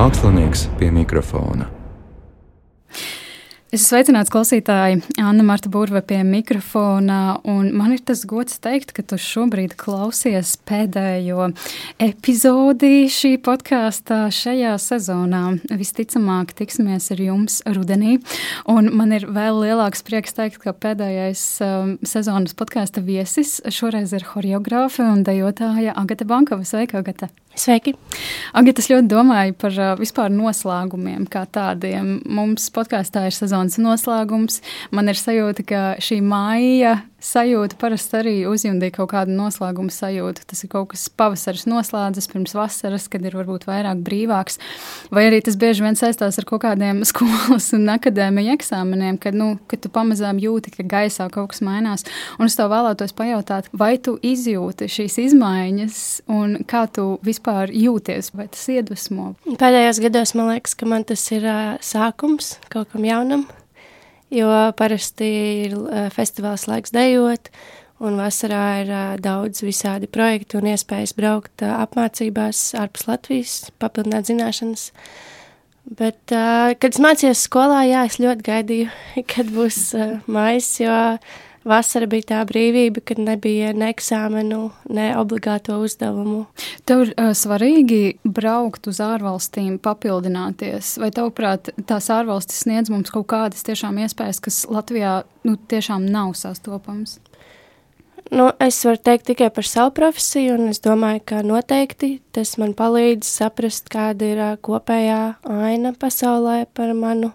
Mākslinieks pie mikrofona. Es sveicināts klausītāji Anna Marta Burve pie mikrofona, un man ir tas gods teikt, ka tu šobrīd klausies pēdējo epizodi šī podkāstā šajā sezonā. Visticamāk, tiksimies ar jums rudenī, un man ir vēl lielāks prieks teikt, ka pēdējais um, sezonas podkāsta viesis šoreiz ir horeogrāfe un dejotāja Agata Bankova. Sveika, Agata! Sveiki! Agata, es ļoti domāju par uh, vispār noslēgumiem kā tādiem. Mums podkāstā ir sezonas noslēgums. Man ir sajūta, ka šī māja sajūta parasti arī uzjundīja kaut kādu noslēgumu sajūtu. Tas ir kaut kas pavasaris noslēdzas pirms vasaras, kad ir varbūt vairāk brīvāks. Vai arī tas bieži vien saistās ar kaut kādiem skolas un akadēmija eksāmeniem, kad, nu, kad tu pamazām jūti, ka gaisā kaut kas mainās. Un es tev vēlētos pajautāt, vai tu izjūti šīs izmaiņas un kā tu vispār jūties, vai tas iedvesmo? Pēdējos gados man liekas, ka man tas ir uh, sākums kaut kam jaunam jo parasti ir uh, festivāls laiks dejot, un vasarā ir uh, daudz visādi projekti un iespējas braukt uh, apmācībās ārpus Latvijas, papildināt zināšanas. Bet, kad es mācījos skolā, jā, es ļoti gaidīju, kad būs mājas, jo vasara bija tā brīvība, kad nebija ne eksāmenu, ne obligāto uzdevumu. Tev ir uh, svarīgi braukt uz ārvalstīm, papildināties, vai tavuprāt, tās ārvalstis sniedz mums kaut kādas tiešām iespējas, kas Latvijā nu, tiešām nav sastopams? Nu, es varu teikt tikai par savu profesiju, un es domāju, ka noteikti tas man palīdz saprast, kāda ir kopējā aina pasaulē par manu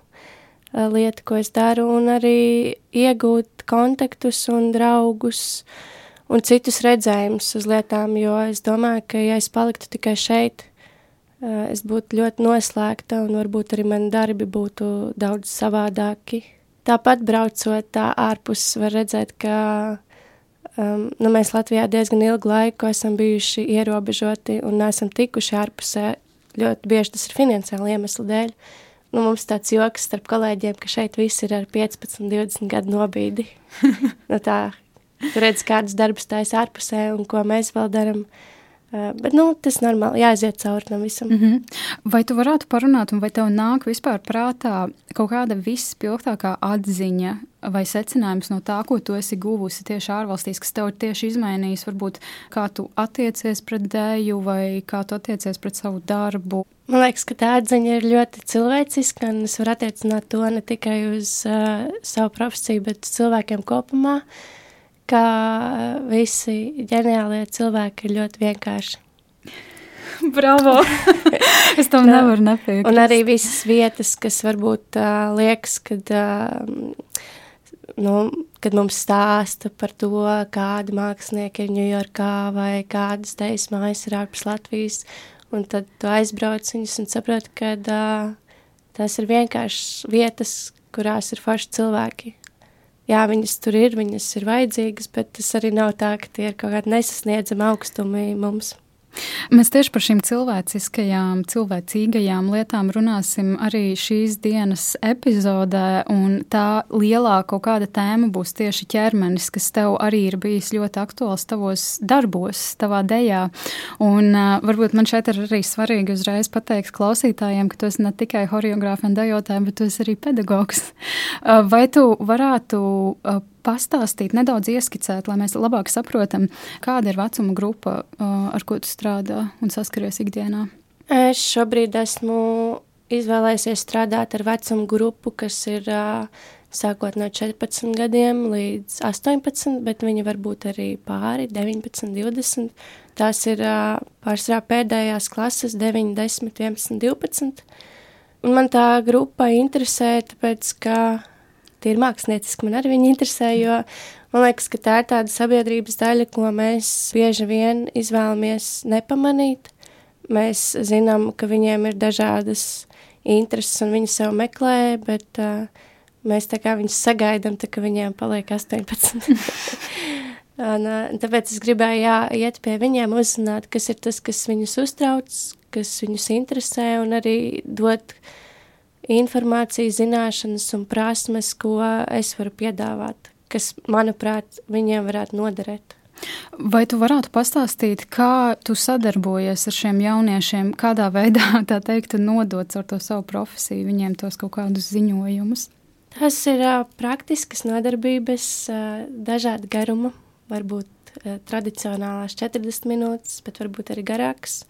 lieta, ko es daru, un arī iegūt kontaktus un draugus un citus redzējumus uz lietām, jo es domāju, ka ja es paliktu tikai šeit, es būtu ļoti noslēgta un varbūt arī mani darbi būtu daudz savādāki. Tāpat braucot tā ārpus var redzēt, ka um, nu, mēs Latvijā diezgan ilgu laiku esam bijuši ierobežoti un neesam tikuši ārpusē. Ļoti bieži tas ir finansiāli iemeslu dēļ. Uh, nu, mums tāds joks starp kolēģiem, ka šeit viss ir ar 15, 20 gadu nobīdi. nu, tā, tu redz, kādas darbas taisa ārpusē un ko mēs vēl darām. Uh, bet, nu, tas ir normāli, jāiziet cauri tam visam. Mm -hmm. Vai tu varētu parunāt, un vai tev nāk vispār prātā kaut kāda vispilgtākā atziņa vai secinājums no tā, ko tu esi guvusi tieši ārvalstīs, kas tev ir tieši izmainījis, varbūt kā tu attiecies pret dēju vai kā tu attiecies pret savu darbu? Man liekas, ka tā atziņa ir ļoti cilvēciska, un es varu attiecināt to ne tikai uz uh, savu profesiju, bet uz cilvēkiem kopumā, ka visi ģeniālie cilvēki ir ļoti vienkārši. Bravo! es tam nevaru nepiekrist. Un arī visas vietas, kas varbūt uh, liekas, kad, uh, nu, kad mums stāsta par to, kādi mākslinieki ir Ņujorkā vai kādas teijas mājas ir ārpus Latvijas, Un tad tu aizbrauc viņus un saproti, ka uh, tās ir vienkārši vietas, kurās ir forši cilvēki. Jā, viņas tur ir, viņas ir vajadzīgas, bet tas arī nav tā, ka tie ir kaut kādi nesasniedzami augstumi mums. Mēs tieši par šīm cilvēciskajām, cilvēcīgajām lietām runāsim arī šīs dienas epizodē, un tā lielā kaut kāda tēma būs tieši ķermenis, kas tev arī ir bijis ļoti aktuāls tavos darbos, tavā dejā. Un uh, varbūt man šeit ir arī svarīgi uzreiz pateikt klausītājiem, ka tu esi ne tikai horeogrāfa un dejotāja, bet tu esi arī pedagogs. Uh, vai tu varētu uh, pastāstīt, nedaudz ieskicēt, lai mēs labāk saprotam, kāda ir vecuma grupa, ar ko tu strādā un saskaries ikdienā? Es šobrīd esmu izvēlējusies strādāt ar vecumu grupu, kas ir sākot no 14 gadiem līdz 18, bet viņi var būt arī pāri 19, 20. Tās ir pārsvarā pēdējās klases 9, 10, 11, 12. Un man tā grupa interesē, tāpēc, ka tīri mākslinieciski man arī viņi interesē, jo man liekas, ka tā ir tāda sabiedrības daļa, ko mēs bieži vien izvēlamies nepamanīt. Mēs zinām, ka viņiem ir dažādas intereses un viņi sev meklē, bet uh, mēs tā kā viņus sagaidām, tā ka viņiem paliek 18. un, uh, tāpēc es gribēju jā, iet pie viņiem, uzzināt, kas ir tas, kas viņus uztrauc, kas viņus interesē un arī dot uh, informācija, zināšanas un prasmes, ko es varu piedāvāt, kas, manuprāt, viņiem varētu noderēt. Vai tu varētu pastāstīt, kā tu sadarbojies ar šiem jauniešiem, kādā veidā, tā teikt, nodot ar to savu profesiju, viņiem tos kaut kādus ziņojumus? Tas ir uh, praktiskas nodarbības, uh, dažāda garuma, varbūt uh, tradicionālās 40 minūtes, bet varbūt arī garākas,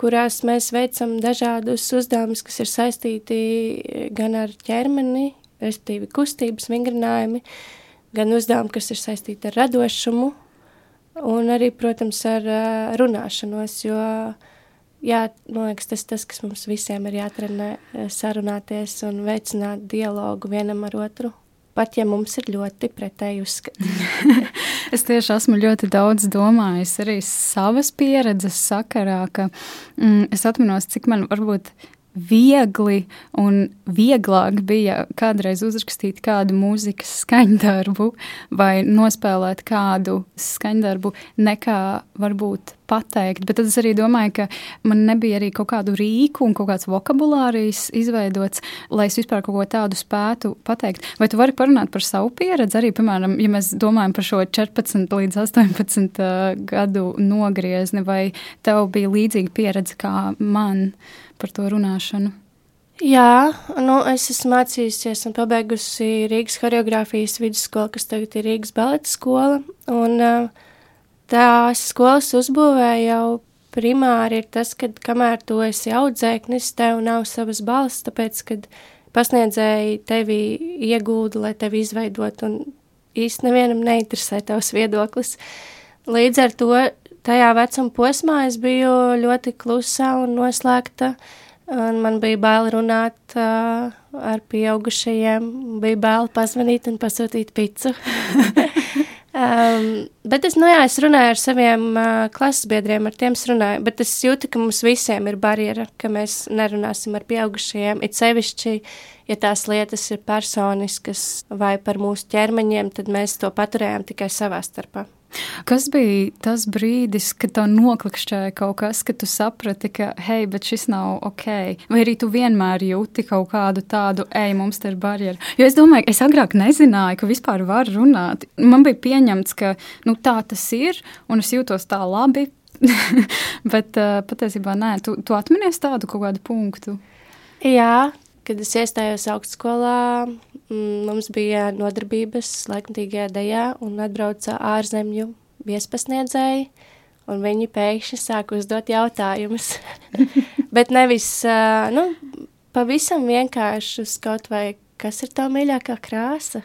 kurās mēs veicam dažādus uzdevumus, kas ir saistīti gan ar ķermeni, respektīvi kustības vingrinājumi, gan uzdevumi, kas ir saistīti ar radošumu, un arī, protams, ar uh, runāšanos, jo, jā, man liekas, tas tas, kas mums visiem ir jātrenē, sarunāties un veicināt dialogu vienam ar otru. Pat ja mums ir ļoti pretēji uzskati. es tieši esmu ļoti daudz domājis arī savas pieredzes sakarā, ka mm, es atminos, cik man varbūt viegli un vieglāk bija kādreiz uzrakstīt kādu mūzikas skaņdarbu vai nospēlēt kādu skaņdarbu, nekā varbūt pateikt. Bet tad es arī domāju, ka man nebija arī kaut kādu rīku un kaut kāds vokabulārijas izveidots, lai es vispār kaut ko tādu spētu pateikt. Vai tu vari parunāt par savu pieredzi? Arī, piemēram, ja mēs domājam par šo 14 līdz 18 uh, gadu nogriezni, vai tev bija līdzīga pieredze kā man? Par to runāšanu? Jā, nu, es esmu mācījusies un pabeigusi Rīgas choreogrāfijas vidusskolu, kas tagad ir Rīgas baleta skola. Un, tās skolas uzbūvē jau primāri ir tas, ka kamēr tu esi audzēknis, tev nav savas balss, tāpēc, kad pasniedzēji tevi iegūda, lai tevi izveidot, un īsti nevienam neinteresē tavs viedoklis. Līdz ar to tajā vecuma posmā es biju ļoti klusa un noslēgta, un man bija bail runāt uh, ar pieaugušajiem, bija bail pazvanīt un pasūtīt picu. um, bet es, nu jā, es runāju ar saviem uh, klases biedriem, ar tiem runāju, bet es jūtu, ka mums visiem ir barjera, ka mēs nerunāsim ar pieaugušajiem, it sevišķi, ja tās lietas ir personiskas vai par mūsu ķermeņiem, tad mēs to paturējām tikai savā starpā. Kas bija tas brīdis, kad tev noklikšķēja kaut kas, kad tu saprati, ka, hei, bet šis nav ok? Vai arī tu vienmēr jūti kaut kādu tādu, ej, mums te ir barjera? Jo es domāju, es agrāk nezināju, ka vispār var runāt. Man bija pieņemts, ka nu, tā tas ir, un es jūtos tā labi. bet uh, patiesībā nē, tu, tu atminies tādu kaut kādu punktu. Jā, kad es iestājos augstskolā, mums bija nodarbības laikmatīgajā dejā un atbrauca ārzemju viespasniedzēji, un viņi pēkšņi sāka uzdot jautājumus. Bet nevis, nu, pavisam vienkāršus kaut vai, kas ir tā mīļākā krāsa?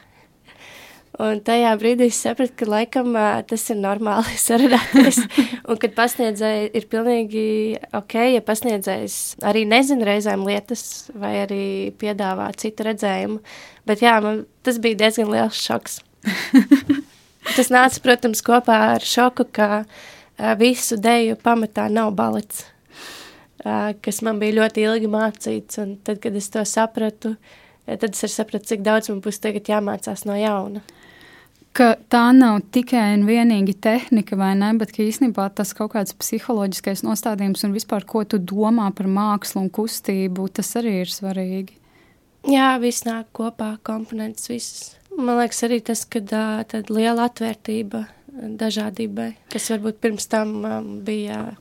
Un tajā brīdī es sapratu, ka laikam tas ir normāli sarunāties. un kad pasniedzēji ir pilnīgi ok, ja pasniedzējs arī nezina reizēm lietas vai arī piedāvā citu redzējumu. Bet jā, man tas bija diezgan liels šoks. tas nāca, protams, kopā ar šoku, ka visu deju pamatā nav balets, kas man bija ļoti ilgi mācīts. Un tad, kad es to sapratu, tad es sapratu, cik daudz man būs tagad jāmācās no jauna ka tā nav tikai un vienīgi tehnika, vai ne, bet īstenībā tas kaut kāds psiholoģiskais nostādījums un vispār, ko tu domā par mākslu un kustību, tas arī ir svarīgi. Jā, viss nāk kopā, komponents visas. Man liekas, arī tas, ka tāda liela atvērtība dažādībai, kas varbūt pirms tam bija,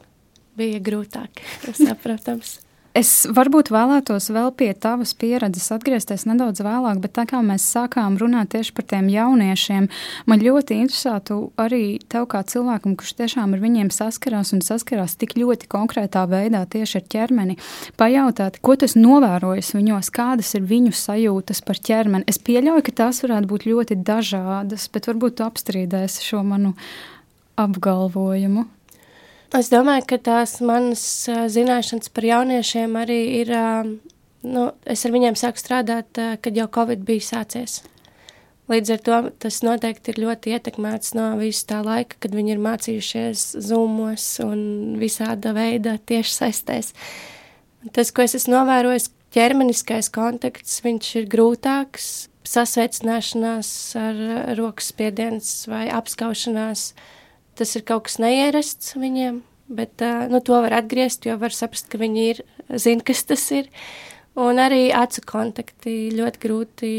bija grūtāk saprotams. Es varbūt vēlētos vēl pie tavas pieredzes atgriezties nedaudz vēlāk, bet tā kā mēs sākām runāt tieši par tiem jauniešiem, man ļoti interesētu arī tev kā cilvēkam, kurš tiešām ar viņiem saskarās un saskarās tik ļoti konkrētā veidā tieši ar ķermeni, pajautāt, ko tas novērojas viņos, kādas ir viņu sajūtas par ķermeni. Es pieļauju, ka tās varētu būt ļoti dažādas, bet varbūt tu apstrīdēsi šo manu apgalvojumu. Es domāju, ka tās manas zināšanas par jauniešiem arī ir, nu, es ar viņiem sāku strādāt, kad jau Covid bija sācies. Līdz ar to tas noteikti ir ļoti ietekmēts no visu tā laika, kad viņi ir mācījušies zūmos un visāda veida tieši saistēs. Tas, ko es esmu novērojis, ķermeniskais kontakts, viņš ir grūtāks, sasveicināšanās ar rokas spiediens vai apskaušanās, uh, tas ir kaut kas neierasts viņiem, bet nu, to var atgriezt, jo var saprast, ka viņi ir, zina, kas tas ir. Un arī acu kontakti ļoti grūti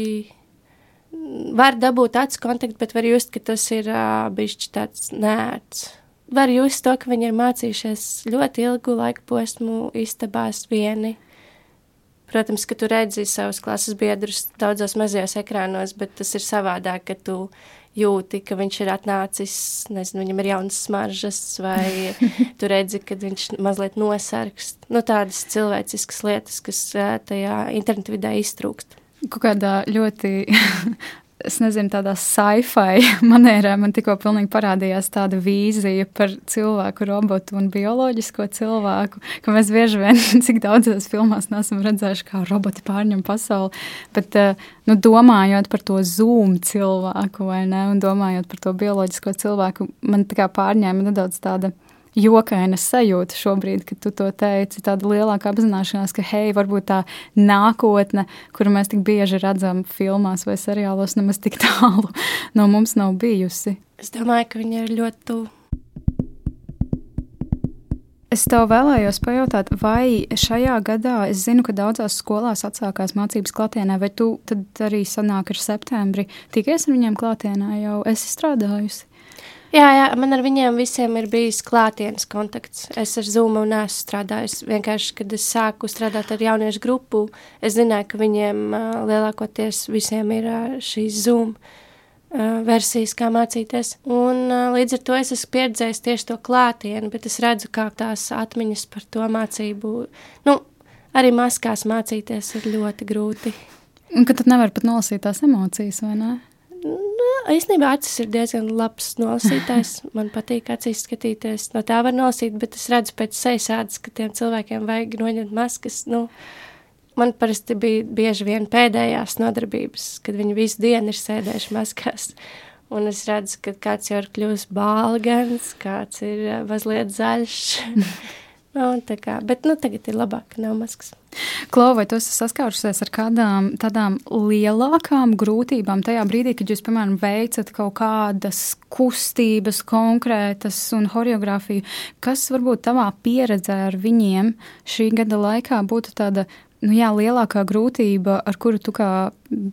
var dabūt acu kontaktu, bet var just, ka tas ir uh, bijis tāds nērts. Var just to, ka viņi ir mācījušies ļoti ilgu laiku posmu istabās vieni. Protams, ka tu redzi savus klases biedrus daudzos mazajos ekrānos, bet tas ir savādāk, ka tu jūti, ka viņš ir atnācis, nezinu, viņam ir jaunas smaržas, vai tu redzi, ka viņš mazliet nosargst. Nu, tādas cilvēciskas lietas, kas tajā internetu vidē iztrūkst. Kaut kādā ļoti es nezinu, tādā sci-fi manērā man tikko pilnīgi parādījās tāda vīzija par cilvēku, robotu un bioloģisko cilvēku, ka mēs bieži vien, cik daudzās filmās nesam redzējuši, kā roboti pārņem pasauli, bet, eh, nu, domājot par to zoom cilvēku, vai ne, un domājot par to bioloģisko cilvēku, man tā kā pārņēma nedaudz tāda jokaina sajūta šobrīd, kad tu to teici, tāda lielāka apzināšanās, ka, hei, varbūt tā nākotne, kuru mēs tik bieži redzam filmās vai seriālos, nemaz tik tālu no mums nav bijusi. Es domāju, ka viņi ir ļoti tuvu. Es tev vēlējos pajautāt, vai šajā gadā, es zinu, ka daudzās skolās atsākās mācības klātienē, vai tu tad arī sanāk ar septembri tikies ar viņiem klātienē jau esi strādājusi? Jā, jā, man ar viņiem visiem ir bijis klātienes kontakts. Es ar Zoom neesmu strādājis. Vienkārši, kad es sāku strādāt ar jauniešu grupu, es zināju, ka viņiem uh, lielākoties visiem ir uh, šīs Zoom uh, versijas, kā mācīties. Un uh, līdz ar to es esmu pieredzējis tieši to klātieni, bet es redzu, kā tās atmiņas par to mācību, nu, arī maskās mācīties ir ļoti grūti. Un ka tad nevar pat nolasīt tās emocijas, vai ne? Īstenībā acis ir diezgan labs nolasītājs. Man patīk acīs skatīties. No tā var nolasīt, bet es redzu pēc sejas ādas, ka tiem cilvēkiem vajag noņemt maskas. Nu, man parasti bija bieži vien pēdējās nodarbības, kad viņi visu dienu ir sēdējuši maskās. Un es redzu, ka kāds jau ir kļuvis bālgans, kāds ir eh, mazliet zaļš. Nu, tā kā, bet nu, tagad ir labāk, ka nav maskas. Klau, vai tu esi saskārusies ar kādām tādām lielākām grūtībām tajā brīdī, kad jūs, piemēram, veicat kaut kādas kustības konkrētas un horeogrāfiju, kas varbūt tavā pieredzē ar viņiem šī gada laikā būtu tāda nu, jā, lielākā grūtība, ar kuru tu kā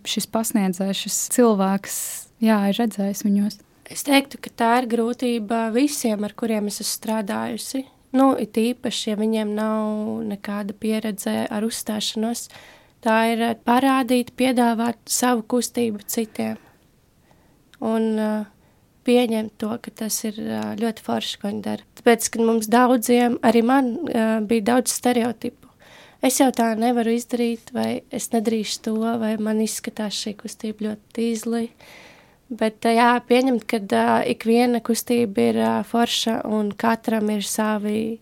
šis pasniedzējs, šis cilvēks, jā, ir redzējis viņos? Es teiktu, ka tā ir grūtība visiem, ar kuriem es esmu strādājusi. Nu, it īpaši, ja viņiem nav nekāda pieredze ar uzstāšanos, tā ir eh, parādīt, piedāvāt savu kustību citiem. Un uh, pieņemt to, ka tas ir uh, ļoti forši, ko viņi dara. Tāpēc, kad mums daudziem, arī man uh, bija daudz stereotipu. Es jau tā nevaru izdarīt, vai es nedarīšu to, vai man izskatās šī kustība ļoti tīzli. Bet jā, pieņemt, ka uh, ik viena kustība ir uh, forša un katram ir savi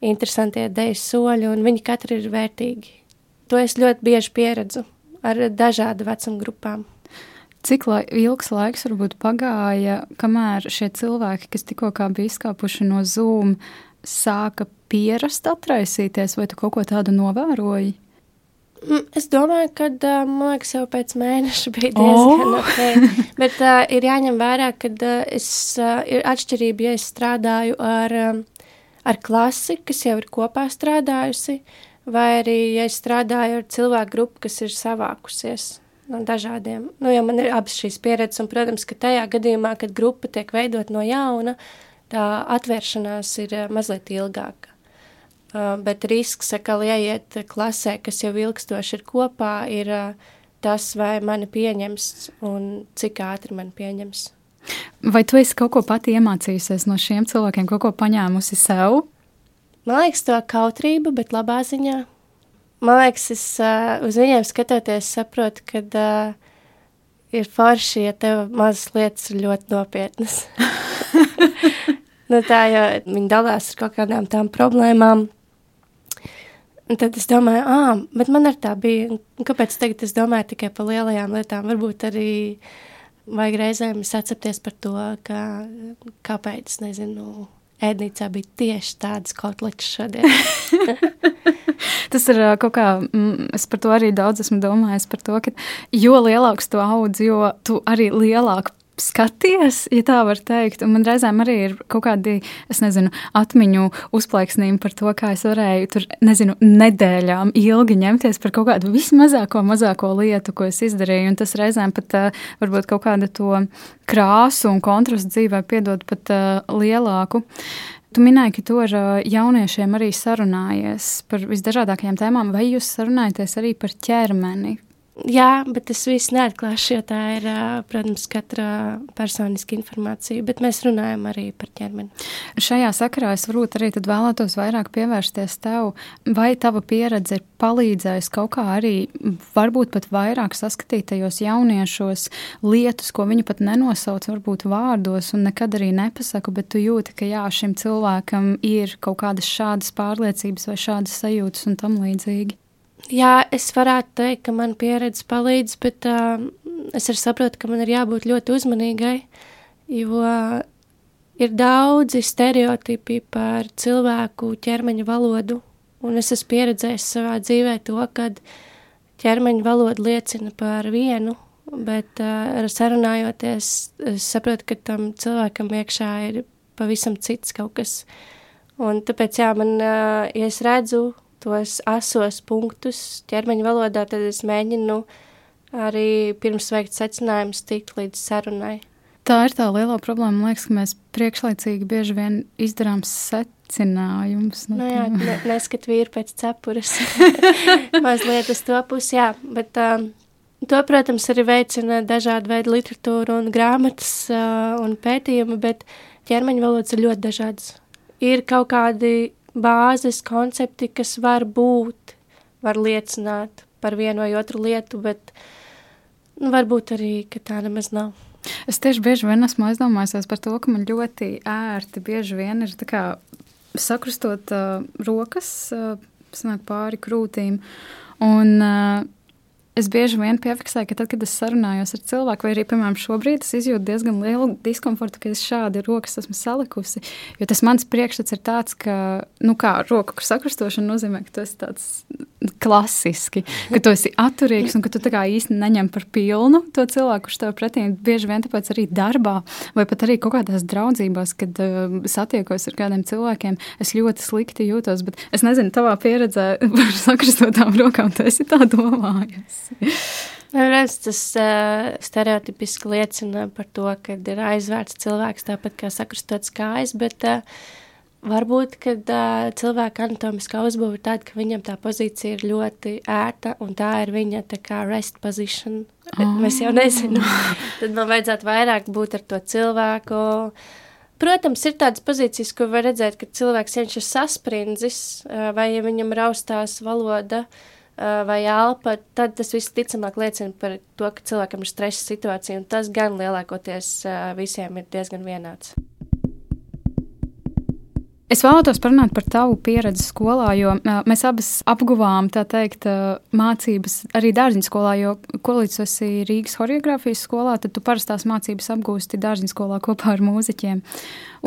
interesantie dēļu soļi, un viņi katru ir vērtīgi. To es ļoti bieži pieredzu ar dažādu vecumu grupām. Cik lai, ilgs laiks varbūt pagāja, kamēr šie cilvēki, kas tikko bija izkāpuši no Zoom, sāka pierast atraisīties, vai tu kaut ko tādu novēroji? Mm, es domāju, ka, man liekas, jau pēc mēneša bija diezgan oh. ok. Bet uh, ir jāņem vērā, ka uh, es, uh, ir atšķirība, ja es strādāju ar, um, ar klasi, kas jau ir kopā strādājusi, vai arī, ja es strādāju ar cilvēku grupu, kas ir savākusies no dažādiem. Nu, jo man ir abas šīs pieredzes, un, protams, ka tajā gadījumā, kad grupa tiek veidot no jauna, tā atvēršanās ir mazliet ilgāka. Uh, bet risks, ka ieiet klasē, kas jau ilgstoši ir kopā, ir uh, tas, vai mani pieņems un cik ātri man pieņems. Vai tu esi kaut ko pati iemācījusies no šiem cilvēkiem, kaut ko paņēmusi sev? Man liekas, to kautrība, bet labā ziņā. Man liekas, es uh, uz viņiem skatoties, saprotu, ka uh, ir forši, ja tev mazas lietas ir ļoti nopietnas. nu, tā jau viņi dalās ar kaut kādām tām problēmām, Un tad es domāju, ah, bet man ar tā bija, kāpēc tagad es domāju tikai par lielajām lietām, varbūt arī vajag reizēm sacepties par to, ka kāpēc, nezinu, ēdnīcā bija tieši tādas kotletes šodien. Tas ir kaut kā, es par to arī daudz esmu domājis, par to, ka jo lielāks tu audz, jo tu arī lielāk skaties, ja tā var teikt. Un man reizēm arī ir kaut kādi, es nezinu, atmiņu uzplaiksnījumi par to, kā es varēju tur, nezinu, nedēļām ilgi ņemties par kaut kādu vismazāko, mazāko lietu, ko es izdarīju. Un tas reizēm pat uh, varbūt kaut kādu to krāsu un kontrastu dzīvē piedod pat uh, lielāku. Tu minēji, ka tu ar jauniešiem arī sarunājies par visdažādākajām tēmām, vai jūs sarunājaties arī par ķermeni? Jā, bet tas viss neatklāšu, jo tā ir, protams, katra personiska informācija, bet mēs runājam arī par ķermeni. Šajā sakarā es varbūt arī vēlētos vairāk pievērsties tev, vai tava pieredze ir palīdzējusi kaut kā arī varbūt pat vairāk saskatīt tajos jauniešos lietas, ko viņi pat nenosauc varbūt vārdos un nekad arī nepasaka, bet tu jūti, ka jā, šim cilvēkam ir kaut kādas šādas pārliecības vai šādas sajūtas un tam līdzīgi. Jā, es varētu teikt, ka man pieredze palīdz, bet uh, es arī saprotu, ka man ir jābūt ļoti uzmanīgai, jo ir daudzi stereotipi par cilvēku ķermeņa valodu, un es esmu pieredzējis savā dzīvē to, ka ķermeņa valoda liecina par vienu, bet uh, sarunājoties, es saprotu, ka tam cilvēkam iekšā ir pavisam cits kaut kas. Un tāpēc, jā, man, uh, ja es redzu tos asos punktus ķermeņa valodā, tad es mēģinu arī pirms veikt secinājumus tikt līdz sarunai. Tā ir tā lielā problēma. Liekas, ka mēs priekšlaicīgi bieži vien izdarām secinājumus. No nu jā, ne, neskat vīru pēc cepures. Mazliet uz to pusi, jā. Bet um, to, protams, arī veicina dažādi veidi literatūra un grāmatas uh, un pētījumi, bet ķermeņa valodas ir ļoti dažādas. Ir kaut kādi bāzes koncepti, kas var būt, var liecināt par vienu vai otru lietu, bet nu, varbūt arī, ka tā nemaz nav. Es tieši bieži vien esmu aizdomājusies par to, ka man ļoti ērti bieži vien ir kā, sakrustot uh, rokas, uh, sanāk pāri krūtīm, un uh, es bieži vien piefiksēju, ka tad, kad es sarunājos ar cilvēku, vai arī, piemēram, šobrīd es izjūtu diezgan lielu diskomfortu, ka es šādi rokas esmu salikusi. Jo tas mans priekšstats ir tāds, ka, nu, kā roku sakrustošana nozīmē, ka tu esi tāds klasiski, ka tu esi atturīgs un ka tu tā kā īsti neņem par pilnu to cilvēku, kurš tev pretī bieži vien tāpēc arī darbā vai pat arī kaut kādās draudzībās, kad uh, satiekos ar kādiem cilvēkiem, es ļoti slikti jūtos, bet es nezinu, tavā pieredzē par sakristotām rokām tu esi tā domājusi. Nu, redz, tas uh, stereotipiski liecina par to, ka ir aizvērts cilvēks tāpat kā sakrustots kājas, bet uh, varbūt, kad uh, cilvēka anatomiskā uzbūve ir tāda, ka viņam tā pozīcija ir ļoti ērta un tā ir viņa tā kā rest position. Oh. Mēs jau nezinām. Tad man vajadzētu vairāk būt ar to cilvēku. Protams, ir tādas pozīcijas, kur var redzēt, ka cilvēks cenšas sasprindzis vai ja viņam raustās valoda. Uh, Eh, vai elpa, tad tas viss ticamāk liecina par to, ka cilvēkam ir stresa situācija, un tas gan lielākoties eh, visiem ir diezgan vienāds. Es vēlētos parunāt par tavu pieredzi skolā, jo mēs abas apguvām teikt, mācības arī dārziņu skolā. Jo, ko līdz esi Rīgas choreogrāfijas skolā, tad tu parastās mācības apgūsti dārziņu skolā kopā ar mūziķiem.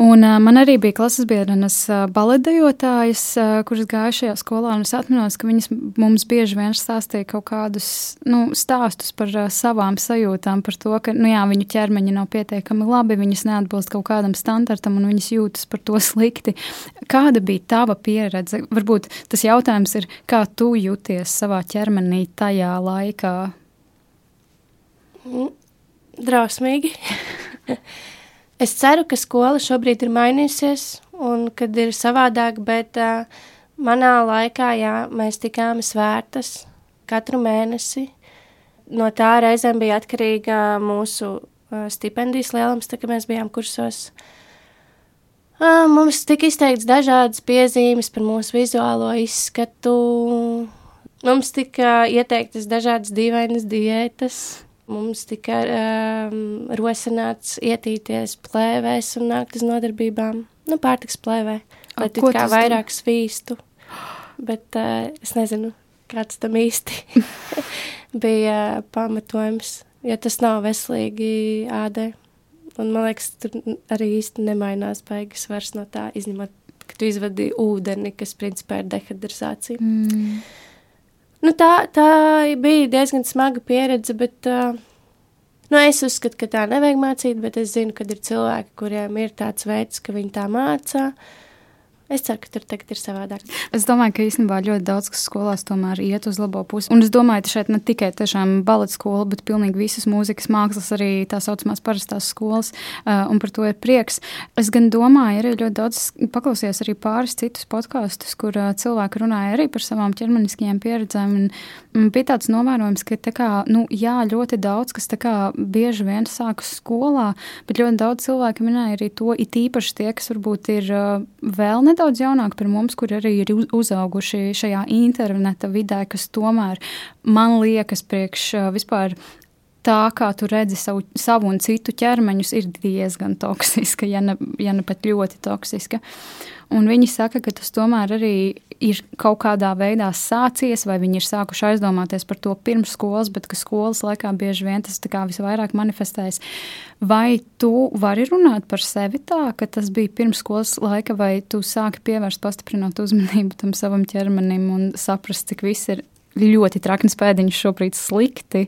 Un, man arī bija klases biedrenes baletdejotājas, uh, kuras gāja šajā skolā. Es atceros, ka viņas mums bieži vien stāstīja kaut kādus nu, stāstus par savām sajūtām, par to, ka nu, jā, viņu ķermeņi nav pietiekami labi, viņas neatbilst kaut kādam standartam un viņas jūtas par to slikti. Kāda bija tava pieredze? Varbūt tas jautājums ir, kā tu jūties savā ķermenī tajā laikā? Mm, drausmīgi. es ceru, ka skola šobrīd ir mainījusies un kad ir savādāk, bet uh, manā laikā, jā, mēs tikām svērtas katru mēnesi. No tā reizēm bija atkarīga mūsu uh, stipendijas lielums, tā kā mēs bijām kursos. Uh, Mums tika izteikts dažādas piezīmes par mūsu vizuālo izskatu. Mums tika ieteiktas dažādas dīvainas diētas. Mums tika um, rosināts ietīties plēvēs un nākt uz nodarbībām. Nu, pārtiks plēvē, lai tu kā vairāk tu? svīstu. Bet uh, es nezinu, kāds tam īsti bija pamatojums, jo tas nav veselīgi ādai. Un man liekas, tur arī īsti nemainās baigas vairs no tā, izņemot, ka tu izvadi ūdeni, kas principā ir dehidrazācija. Mm. Nu, tā, tā bija diezgan smaga pieredze, bet uh, Nu, es uzskatu, ka tā nevajag mācīt, bet es zinu, ka ir cilvēki, kuriem ir tāds veids, ka viņi tā mācā. Es ceru, ka tur tagad ir savādāk. Es domāju, ka īstenībā ļoti daudz kas skolās tomēr iet uz labo pusi. Un es domāju, ka šeit ne tikai baleta skola, bet pilnīgi visas mūzikas mākslas, arī tā saucamās parastās skolas, uh, un par to ir prieks. Es gan domāju, arī ļoti daudz paklausījos arī pāris citus podkāstus, kur uh, cilvēki runāja arī par savām ķermeniskajām pieredzēm. Un, bija tāds novērojums, ka kā, nu, jā, ļoti daudz kas kā, bieži vien sākas skolā, bet ļoti daudz cilvēku minēja arī to, it īpaši tie, kas varbūt ir uh, vēl ne nedaudz jaunāki par mums, kur arī ir uzauguši šajā interneta vidē, kas tomēr man liekas priekš vispār tā, kā tu redzi savu, savu un citu ķermeņus, ir diezgan toksiska, ja ne, ja ne pat ļoti toksiska. Un viņi saka, ka tas tomēr arī ir kaut kādā veidā sācies, vai viņi ir sākuši aizdomāties par to pirms skolas, bet ka skolas laikā bieži vien tas visvairāk manifestējas. Vai tu vari runāt par sevi tā, ka tas bija pirms skolas laika, vai tu sāki pievērst pastiprināt uzmanību tam savam ķermenim un saprast, cik viss ir ļoti trakns pēdiņš šobrīd slikti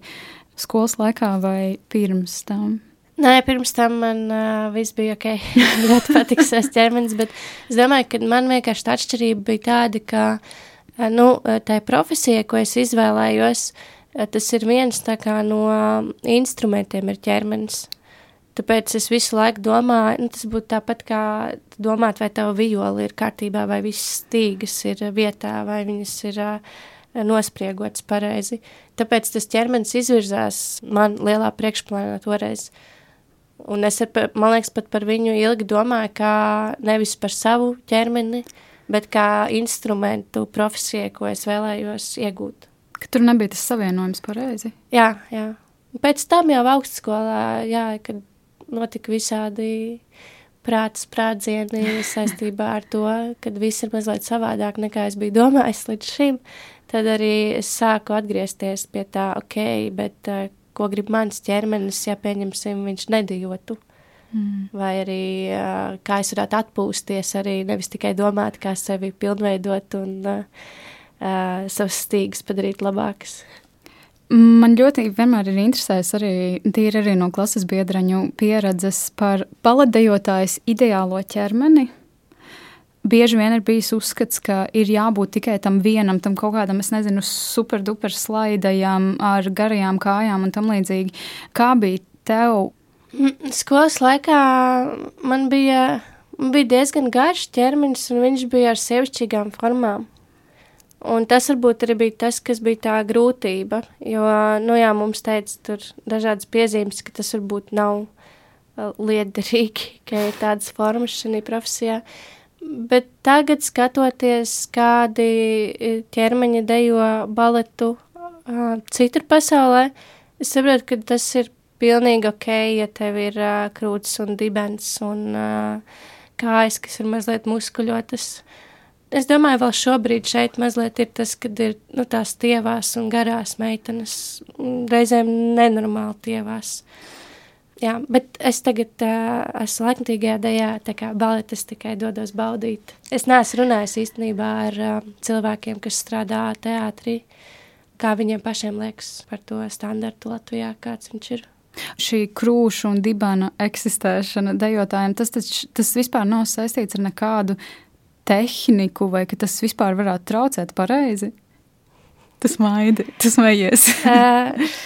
skolas laikā vai pirms tam? Nē, pirms tam man uh, viss bija ok. ļoti patīk savs ķermenis, bet es domāju, ka man vienkārši tā atšķirība bija tāda, ka uh, nu, tā profesija, ko es izvēlējos, uh, tas ir viens no uh, instrumentiem, ir ķermenis. Tāpēc es visu laiku domāju, nu, tas būtu tāpat kā domāt, vai tava viola ir kārtībā, vai visas stīgas ir vietā, vai viņas ir uh, nospriegotas pareizi. Tāpēc tas ķermenis izvirzās man lielā priekšplānā toreiz. Un es, ar, man liekas, pat par viņu ilgi domāju, kā nevis par savu ķermeni, bet kā instrumentu profesijai, ko es vēlējos iegūt. Ka tur nebija tas savienojums pareizi. Jā, jā. Pēc tam jau augstskolā, jā, kad notika visādi prāta sprādzieni saistībā ar to, kad viss ir mazliet savādāk nekā es biju domājis līdz šim, tad arī es sāku atgriezties pie tā, ok, bet uh, ko grib mans ķermenis, ja pieņemsim, viņš nedijotu. Mm. Vai arī kā es varētu atpūsties, arī nevis tikai domāt, kā sevi pilnveidot un uh, uh, savas stīgas padarīt labākas. Man ļoti vienmēr ir interesējis arī, tīri arī no klases biedreņu pieredzes par paladējotājas ideālo ķermeni, bieži vien ir bijis uzskats, ka ir jābūt tikai tam vienam, tam kaut kādam, es nezinu, superduper slaidajam, ar garajām kājām un tam līdzīgi. Kā bija tev? Skolas laikā man bija, man bija diezgan garš ķermenis, un viņš bija ar sevišķīgām formām. Un tas varbūt arī bija tas, kas bija tā grūtība, jo, nu jā, mums teica tur dažādas piezīmes, ka tas varbūt nav uh, liederīgi, ka ir tādas formas šajā profesijā. Uh, Bet tagad, skatoties, kādi e, ķermeņa dejo baletu uh, citur pasaulē, es saprotu, ka tas ir pilnīgi ok, ja tev ir uh, krūtis un dibens un uh, kājas, kas ir mazliet muskuļotas. Es domāju, vēl šobrīd šeit mazliet ir tas, kad ir nu, tās tievās un garās meitenes, reizēm nenormāli tievās. Uh, Jā, bet es tagad uh, esmu laikmatīgajā dejā, tā kā baletes tikai dodos baudīt. Es neesmu runājis īstenībā ar uh, cilvēkiem, kas strādā teātrī, kā viņiem pašiem liekas par to standartu Latvijā, kāds viņš ir. Šī krūša un dibana eksistēšana dejotājiem, tas, tas, tas vispār nav saistīts ar nekādu tehniku, vai ka tas vispār varētu traucēt pareizi? Tas maidi, tas mējies. uh,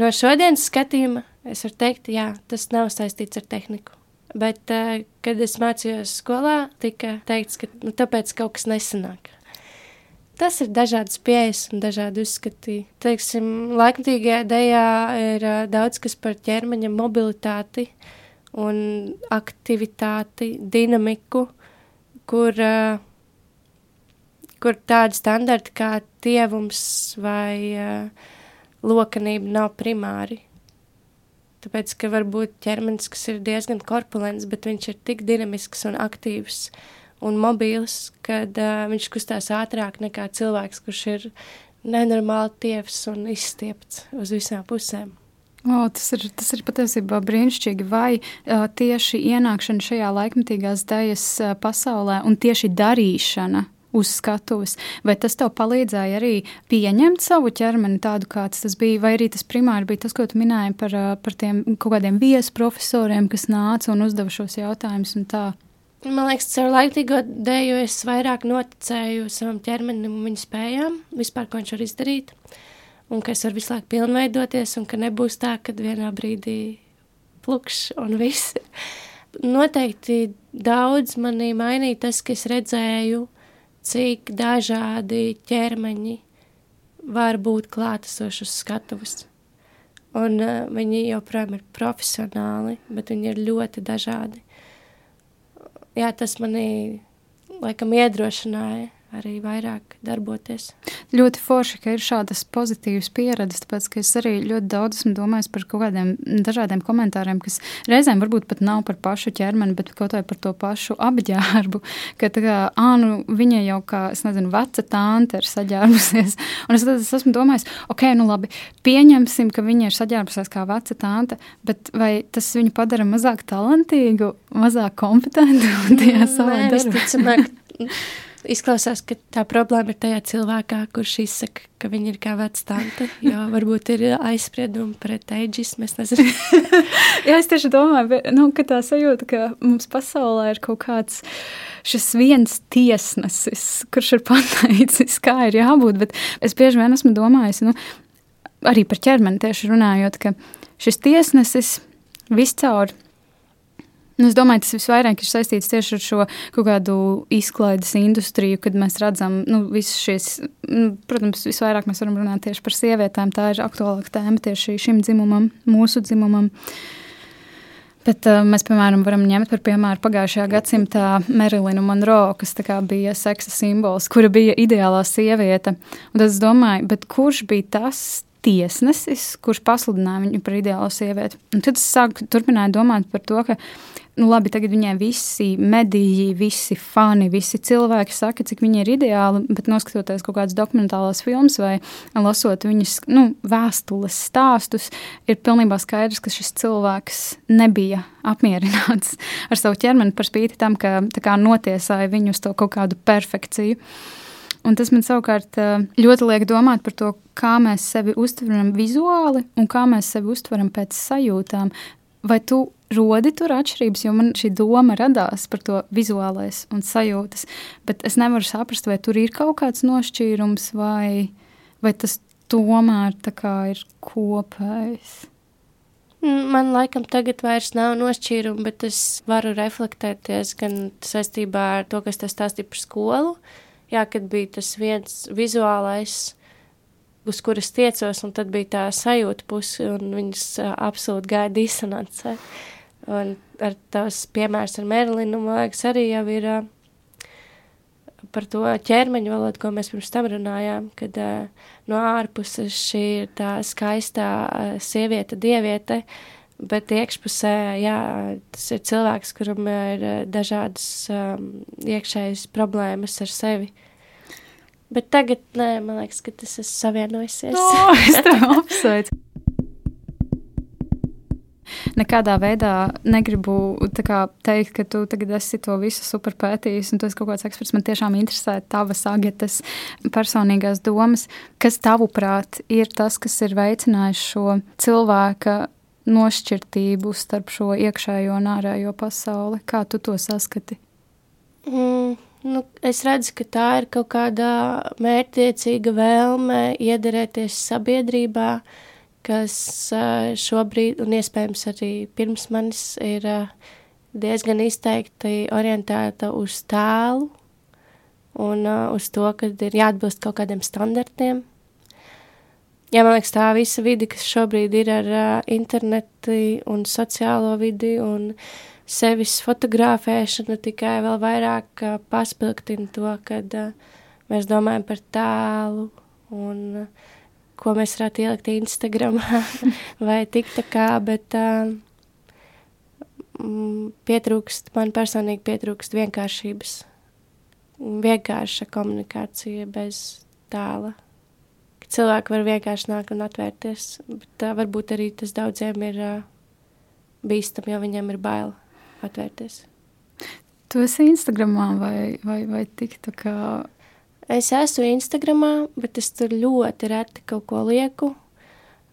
no šodienas skatījuma Es varu teikt, jā, tas nav saistīts ar tehniku. Bet, uh, kad es mācījos skolā, tika teikts, ka nu, tāpēc kaut kas nesanāk. Tas ir dažādas pieejas un dažādi uzskati. Teiksim, laikmatīgajā dejā ir uh, daudz kas par ķermeņa mobilitāti un aktivitāti, dinamiku, kur, uh, kur tādi standarti kā tievums vai lokanība nav primāri. Tāpēc, ka varbūt ķermenis, kas ir diezgan korpulents, bet viņš ir tik dinamisks un aktīvs un mobils, kad uh, viņš kustās ātrāk nekā cilvēks, kurš ir nenormāli tievs un izstiepts uz visām pusēm. O, tas, ir, tas ir patiesībā brīnišķīgi. Vai uh, tieši ienākšana šajā laikmatīgās dēļas uh, pasaulē un tieši darīšana uz skatuves. Vai tas tev palīdzēja arī pieņemt savu ķermeni tādu, kāds tas bija, vai arī tas primāri bija tas, ko tu minēji par, par tiem kaut kādiem viesprofesoriem, kas nāca un uzdeva šos jautājumus un tā? Man liekas, caur laiktīgo dēļu es vairāk noticēju savam ķermenim un viņa spējām, vispār, ko viņš var izdarīt, un ka es varu visu laiku pilnveidoties, un ka nebūs tā, ka vienā brīdī plukš un viss. Noteikti daudz manī mainīja tas, ka es redzēju, cik dažādi ķermeņi var būt klātesoši uz skatuves. Un uh, viņi joprojām ir profesionāli, bet viņi ir ļoti dažādi. Jā, tas manī laikam iedrošināja arī vairāk darboties. Ļoti forši, ka ir šādas pozitīvas pieredzes, tāpēc ka es arī ļoti daudz esmu domājis par kaut kādiem dažādiem komentāriem, kas reizēm varbūt pat nav par pašu ķermeni, bet kaut vai par to pašu apģērbu. Ka tā kā, ā, nu, viņa jau kā, es nezinu, veca tante ir saģērbusies. Un es tad es esmu domājis, ok, nu labi, pieņemsim, ka viņa ir saģērbusies kā veca tante, bet vai tas viņu padara mazāk talantīgu, mazāk kompetentu un tie savā darbā? Izklausās, ka tā problēma ir tajā cilvēkā, kurš izsaka, ka viņa ir kā vecāte. Jo varbūt ir aizspriedumi pret eģismu. Es nezinu. Jā, es tieši domāju, nu, ka tā sajūta, ka mums pasaulē ir kaut kāds šis viens tiesnesis, kurš ir pateicis, kā ir jābūt. Bet es bieži vien esmu domājis, nu, arī par ķermeni tieši runājot, ka šis tiesnesis viscaur Nu, es domāju, tas visvairāk ir saistīts tieši ar šo kaut kādu izklaides industriju, kad mēs redzam, nu, visas šīs, nu, protams, visvairāk mēs varam runāt tieši par sievietēm. Tā ir aktuālāka tēma tieši šim dzimumam, mūsu dzimumam. Bet uh, mēs, piemēram, varam ņemt par piemēru pagājušajā gadsimtā Merilinu Monroe, kas bija seksa simbols, kura bija ideālā sieviete. Un es domāju, kurš bija tas tiesnesis, kurš pasludināja viņu par ideālo sievieti? Un tad es sāku turpināt domāt par to, ka nu, labi, tagad viņai visi mediji, visi fani, visi cilvēki saka, cik viņa ir ideāla, bet noskatoties kaut kādas dokumentālās filmas vai lasot viņas nu, vēstules stāstus, ir pilnībā skaidrs, ka šis cilvēks nebija apmierināts ar savu ķermeni par spīti tam, ka notiesāja viņu uz to kaut kādu perfekciju. Un tas man savukārt eh, ļoti liek domāt par to, kā mēs sevi uztveram vizuāli un kā mēs sevi uztveram pēc sajūtām. Vai tu rodi tur atšķirības, jo man šī doma radās par to vizuālais un sajūtas, bet es nevaru saprast, vai tur ir kaut kāds nošķīrums, vai, vai tas tomēr ir kopējs. Man laikam tagad vairs nav nošķīruma, bet es varu reflektēties gan saistībā ar to, kas tas stāstīja par skolu. Jā, kad bija tas viens vizuālais, uz kuras tiecos, un tad bija tā sajūta puse, un viņas absolūti gāja disonancē. Un ar tās piemērs ar Merlinu, man liekas, arī jau ir uh, par to ķermeņa valodu, ko mēs pirms tam runājām, kad uh, no ārpuses šī ir tā skaistā uh, sieviete, dieviete, bet iekšpusē, jā, tas ir cilvēks, kuram ir dažādas um, iekšējas problēmas ar sevi. Bet tagad, nē, man liekas, ka tas ir savienojusies. No, es tev apsveicu nekādā veidā negribu kā, teikt, ka tu tagad esi to visu super pētījis un tu esi kaut kāds eksperts. Man tiešām interesē tavas agetas personīgās domas. Kas tavuprāt ir tas, kas ir veicinājis šo cilvēka nošķirtību starp šo iekšējo un ārējo pasauli? Kā tu to saskati? Mm. Nu, es redzu, ka tā ir kaut kāda mērķtiecīga vēlme iederēties sabiedrībā, kas šobrīd, un iespējams arī pirms manis, ir diezgan izteikti orientēta uz tēlu un uz to, ka ir jāatbilst kaut kādiem standartiem. Jā, man liekas, tā visa vide, kas šobrīd ir ar internetu un sociālo vidi un sevis fotografēšanu, tikai vēl vairāk paspilgtina to, kad mēs domājam par tēlu un uh, ko mēs varētu ielikt Instagram vai TikTokā, bet uh, pietrūkst, man personīgi pietrūkst vienkāršības, vienkārša komunikācija bez tēla. Cilvēki var vienkārši nākt un atvērties, bet uh, varbūt arī tas daudziem ir uh, bīstam, jo viņiem ir bail atvērties. Tu esi Instagramā vai, vai, vai TikTokā? es esmu Instagramā, bet es tur ļoti reti kaut ko lieku.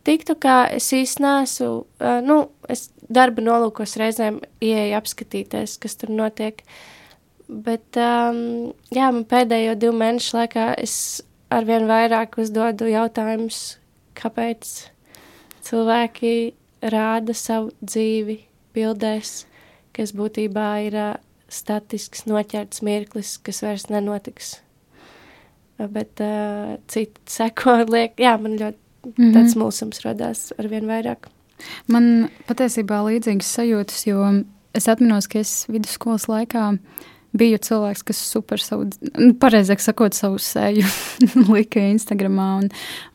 Tiktu kā es īsti nesu, uh, nu, es darba nolūkos reizēm ieeju apskatīties, kas tur notiek. Bet, um, jā, man pēdējo divu mēnešu laikā es arvien vairāk uzdodu jautājumus, kāpēc cilvēki rāda savu dzīvi bildēs, kas būtībā ir uh, statisks, noķerts mirklis, kas vairs nenotiks. Bet uh, citi seko, liek, jā, man ļoti mm -hmm. tāds mulsums radās arvien vairāk. Man patiesībā līdzīgas sajūtas, jo es atminos, ka es vidusskolas laikā uh, biju cilvēks, kas super savu, nu, pareizāk sakot, savu seju lika Instagramā un,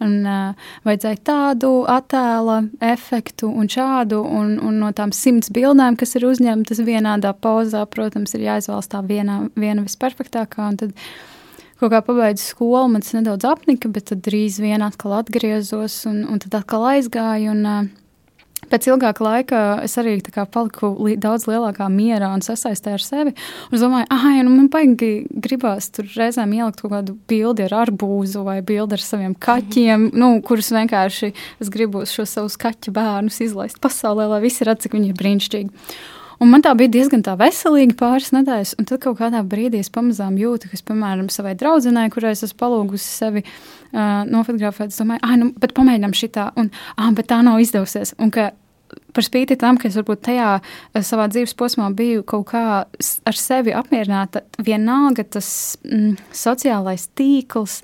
un uh, vajadzēja tādu attēla efektu un šādu, un, un no tām simts bildēm, kas ir uzņemtas vienādā pozā, protams, ir jāizvēlas tā viena, viena visperfektākā, tad kaut kā pabeidzu skolu, man tas nedaudz apnika, bet tad drīz vien atkal atgriezos un, un tad atkal aizgāju, un uh, Pēc ilgāka laika es arī paliku li daudz lielākā mierā un sasaistē ar sevi. Es domāju, ah, nu man baigi gribās tur reizēm ielikt kaut kādu bildi ar arbūzu vai bildi ar saviem kaķiem, nu, kurus vienkārši es gribu šos savus kaķu bērnus izlaist pasaulē, lai visi redz, cik viņi ir brīnišķīgi. Un man tā bija diezgan tā veselīga pāris nedēļas, un tad kaut kādā brīdī es pamazām jūtu, ka, es, piemēram, savai draudzenei, kurai es esmu palūgusi sevi uh, nofotografēt, es domāju, ah, nu, bet pamēģinām šitā, un, ah, bet tā nav izdevusies. Un par spīti tam, ka es varbūt tajā savā dzīves posmā biju kaut kā ar sevi apmierināta, vienalga tas mm, sociālais tīkls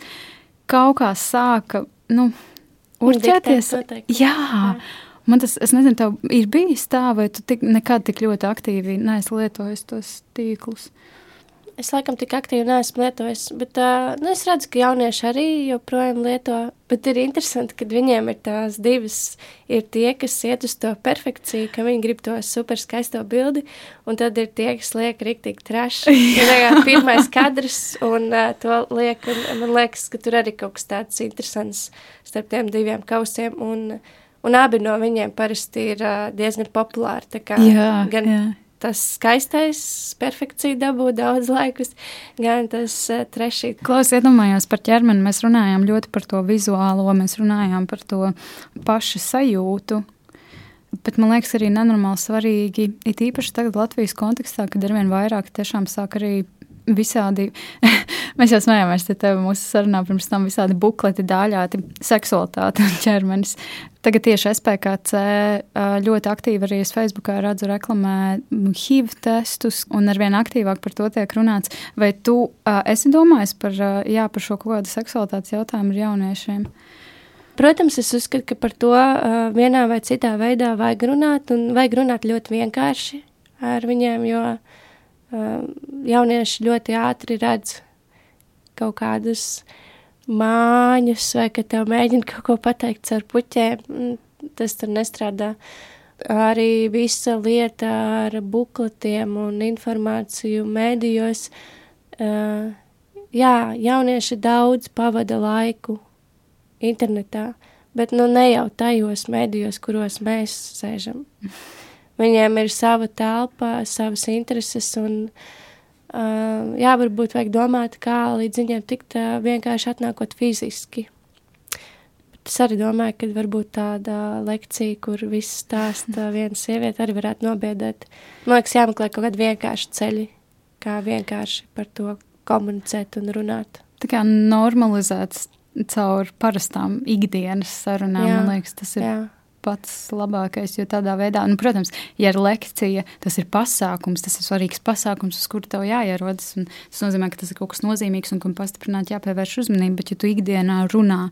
kaut kā sāka, nu, urķēties. Jā. jā. Man tas, es nezinu, tev ir bijis tā, vai tu tik, nekad tik ļoti aktīvi neesi lietojis tos tīklus? Es laikam tik aktīvi neesmu lietojis, bet uh, nu, es redzu, ka jaunieši arī joprojām lieto. Bet ir interesanti, ka viņiem ir tās divas, ir tie, kas iet uz to perfekciju, ka viņi grib to super skaisto bildi, un tad ir tie, kas liek riktīgi traši. Ir pirmais kadrs, un uh, to liek, un man liekas, ka tur arī kaut kas tāds interesants starp tiem diviem kausiem. Un, uh, Un abi no viņiem parasti ir uh, diezgan populāri. Jā, gan jā. tas skaistais, perfekcija dabū daudz laikus, gan tas uh, trešais. Klausies, iedomājos par ķermeni. Mēs runājām ļoti par to vizuālo, mēs runājām par to pašu sajūtu. Bet man liekas, arī nenormāli svarīgi, it īpaši tagad Latvijas kontekstā, kad arvien vairāk tiešām sāk arī visādi, mēs jau smējāmies te tev mūsu sarunā pirms tam visādi bukleti dāļāti seksualitāte un ķermenis. Tagad tieši SPKC ļoti aktīvi arī es Facebookā redzu reklamē HIV testus un arvien aktīvāk par to tiek runāts. Vai tu esi domājis par, jā, par šo kaut kādu seksualitātes jautājumu ar jauniešiem? Protams, es uzskatu, ka par to uh, vienā vai citā veidā vajag runāt, un vajag runāt ļoti vienkārši ar viņiem, jo uh, jaunieši ļoti ātri redz kaut kādus māņus, vai ka tev mēģina kaut ko pateikt ar puķēm, mm, tas tur nestrādā. Arī visa lieta ar bukletiem un informāciju mēdījos. Jā, jaunieši daudz pavada laiku internetā, bet nu ne jau tajos mēdījos, kuros mēs sēžam. Viņiem ir sava telpa, savas intereses, un uh, jā, varbūt vajag domāt, kā līdz viņiem tikt uh, vienkārši atnākot fiziski. Bet es arī domāju, ka varbūt tāda lekcija, kur viss stāsta viena sieviete, arī varētu nobiedēt. Man liekas, jāmeklē kaut kādi vienkārši ceļi, kā vienkārši par to komunicēt un runāt. Tā kā normalizēts caur parastām ikdienas sarunām, jā, man liekas, tas ir jā pats labākais. Jo tādā veidā, nu, protams, ja ir lekcija, tas ir pasākums, tas ir svarīgs pasākums, uz kuru tev jāierodas. Tas nozīmē, ka tas ir kaut kas nozīmīgs un kam pastiprināt jāpievērš uzmanība. Bet, ja tu ikdienā runā,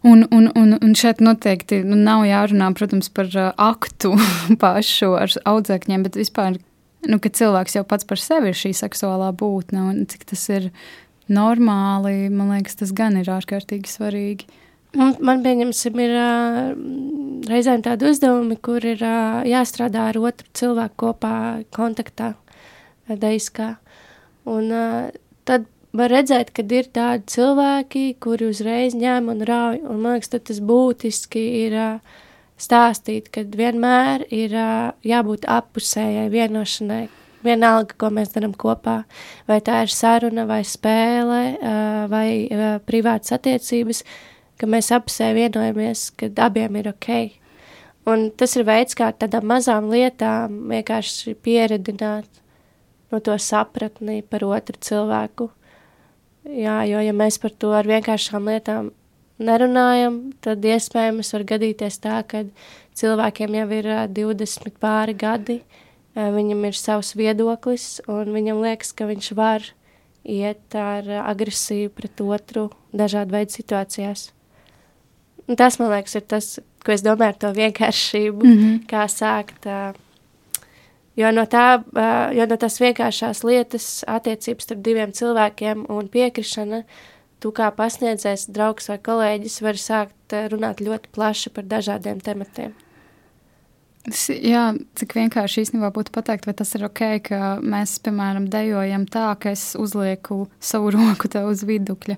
Un, un, un, un šeit noteikti nu, nav jārunā protams, par uh, aktu pašu ar audzēkņiem, bet vispār, nu, ka cilvēks jau pats par sevi ir šī seksuālā būtne un cik tas ir normāli, man liekas, tas gan ir ārkārtīgi svarīgi. Man, man pieņemsim, ir uh, reizēm tādi uzdevumi, kur ir uh, jāstrādā ar otru cilvēku kopā kontaktā, deiskā. Un uh, tad var redzēt, ka ir tādi cilvēki, kuri uzreiz ņem un rauj, un man liekas, tas būtiski ir uh, stāstīt, ka vienmēr ir uh, jābūt appusējai vienošanai, vienalga, ko mēs darām kopā, vai tā ir saruna, vai spēle, vai privātas attiecības, ka mēs apsē vienojamies, ka abiem ir ok. Un tas ir veids, kā tādām mazām lietām vienkārši pieredināt no to sapratni par otru cilvēku. Jā, jo ja mēs par to ar vienkāršām lietām nerunājam, tad iespējams var gadīties tā, ka cilvēkiem jau ir 20 pāri gadi, viņam ir savs viedoklis, un viņam liekas, ka viņš var iet ar agresiju pret otru dažādu veidu situācijās. Un tas, man liekas, ir tas, ko es domāju ar to vienkāršību, mm -hmm. kā sākt. Jo no, tā, jo no tās vienkāršās lietas, attiecības starp diviem cilvēkiem un piekrišana, tu kā pasniedzējs, draugs vai kolēģis vari sākt runāt ļoti plaši par dažādiem tematiem. Jā, cik vienkārši īstenībā būtu pateikt, vai tas ir ok, ka mēs, piemēram, dejojam tā, ka es uzlieku savu roku tev uz vidukļa,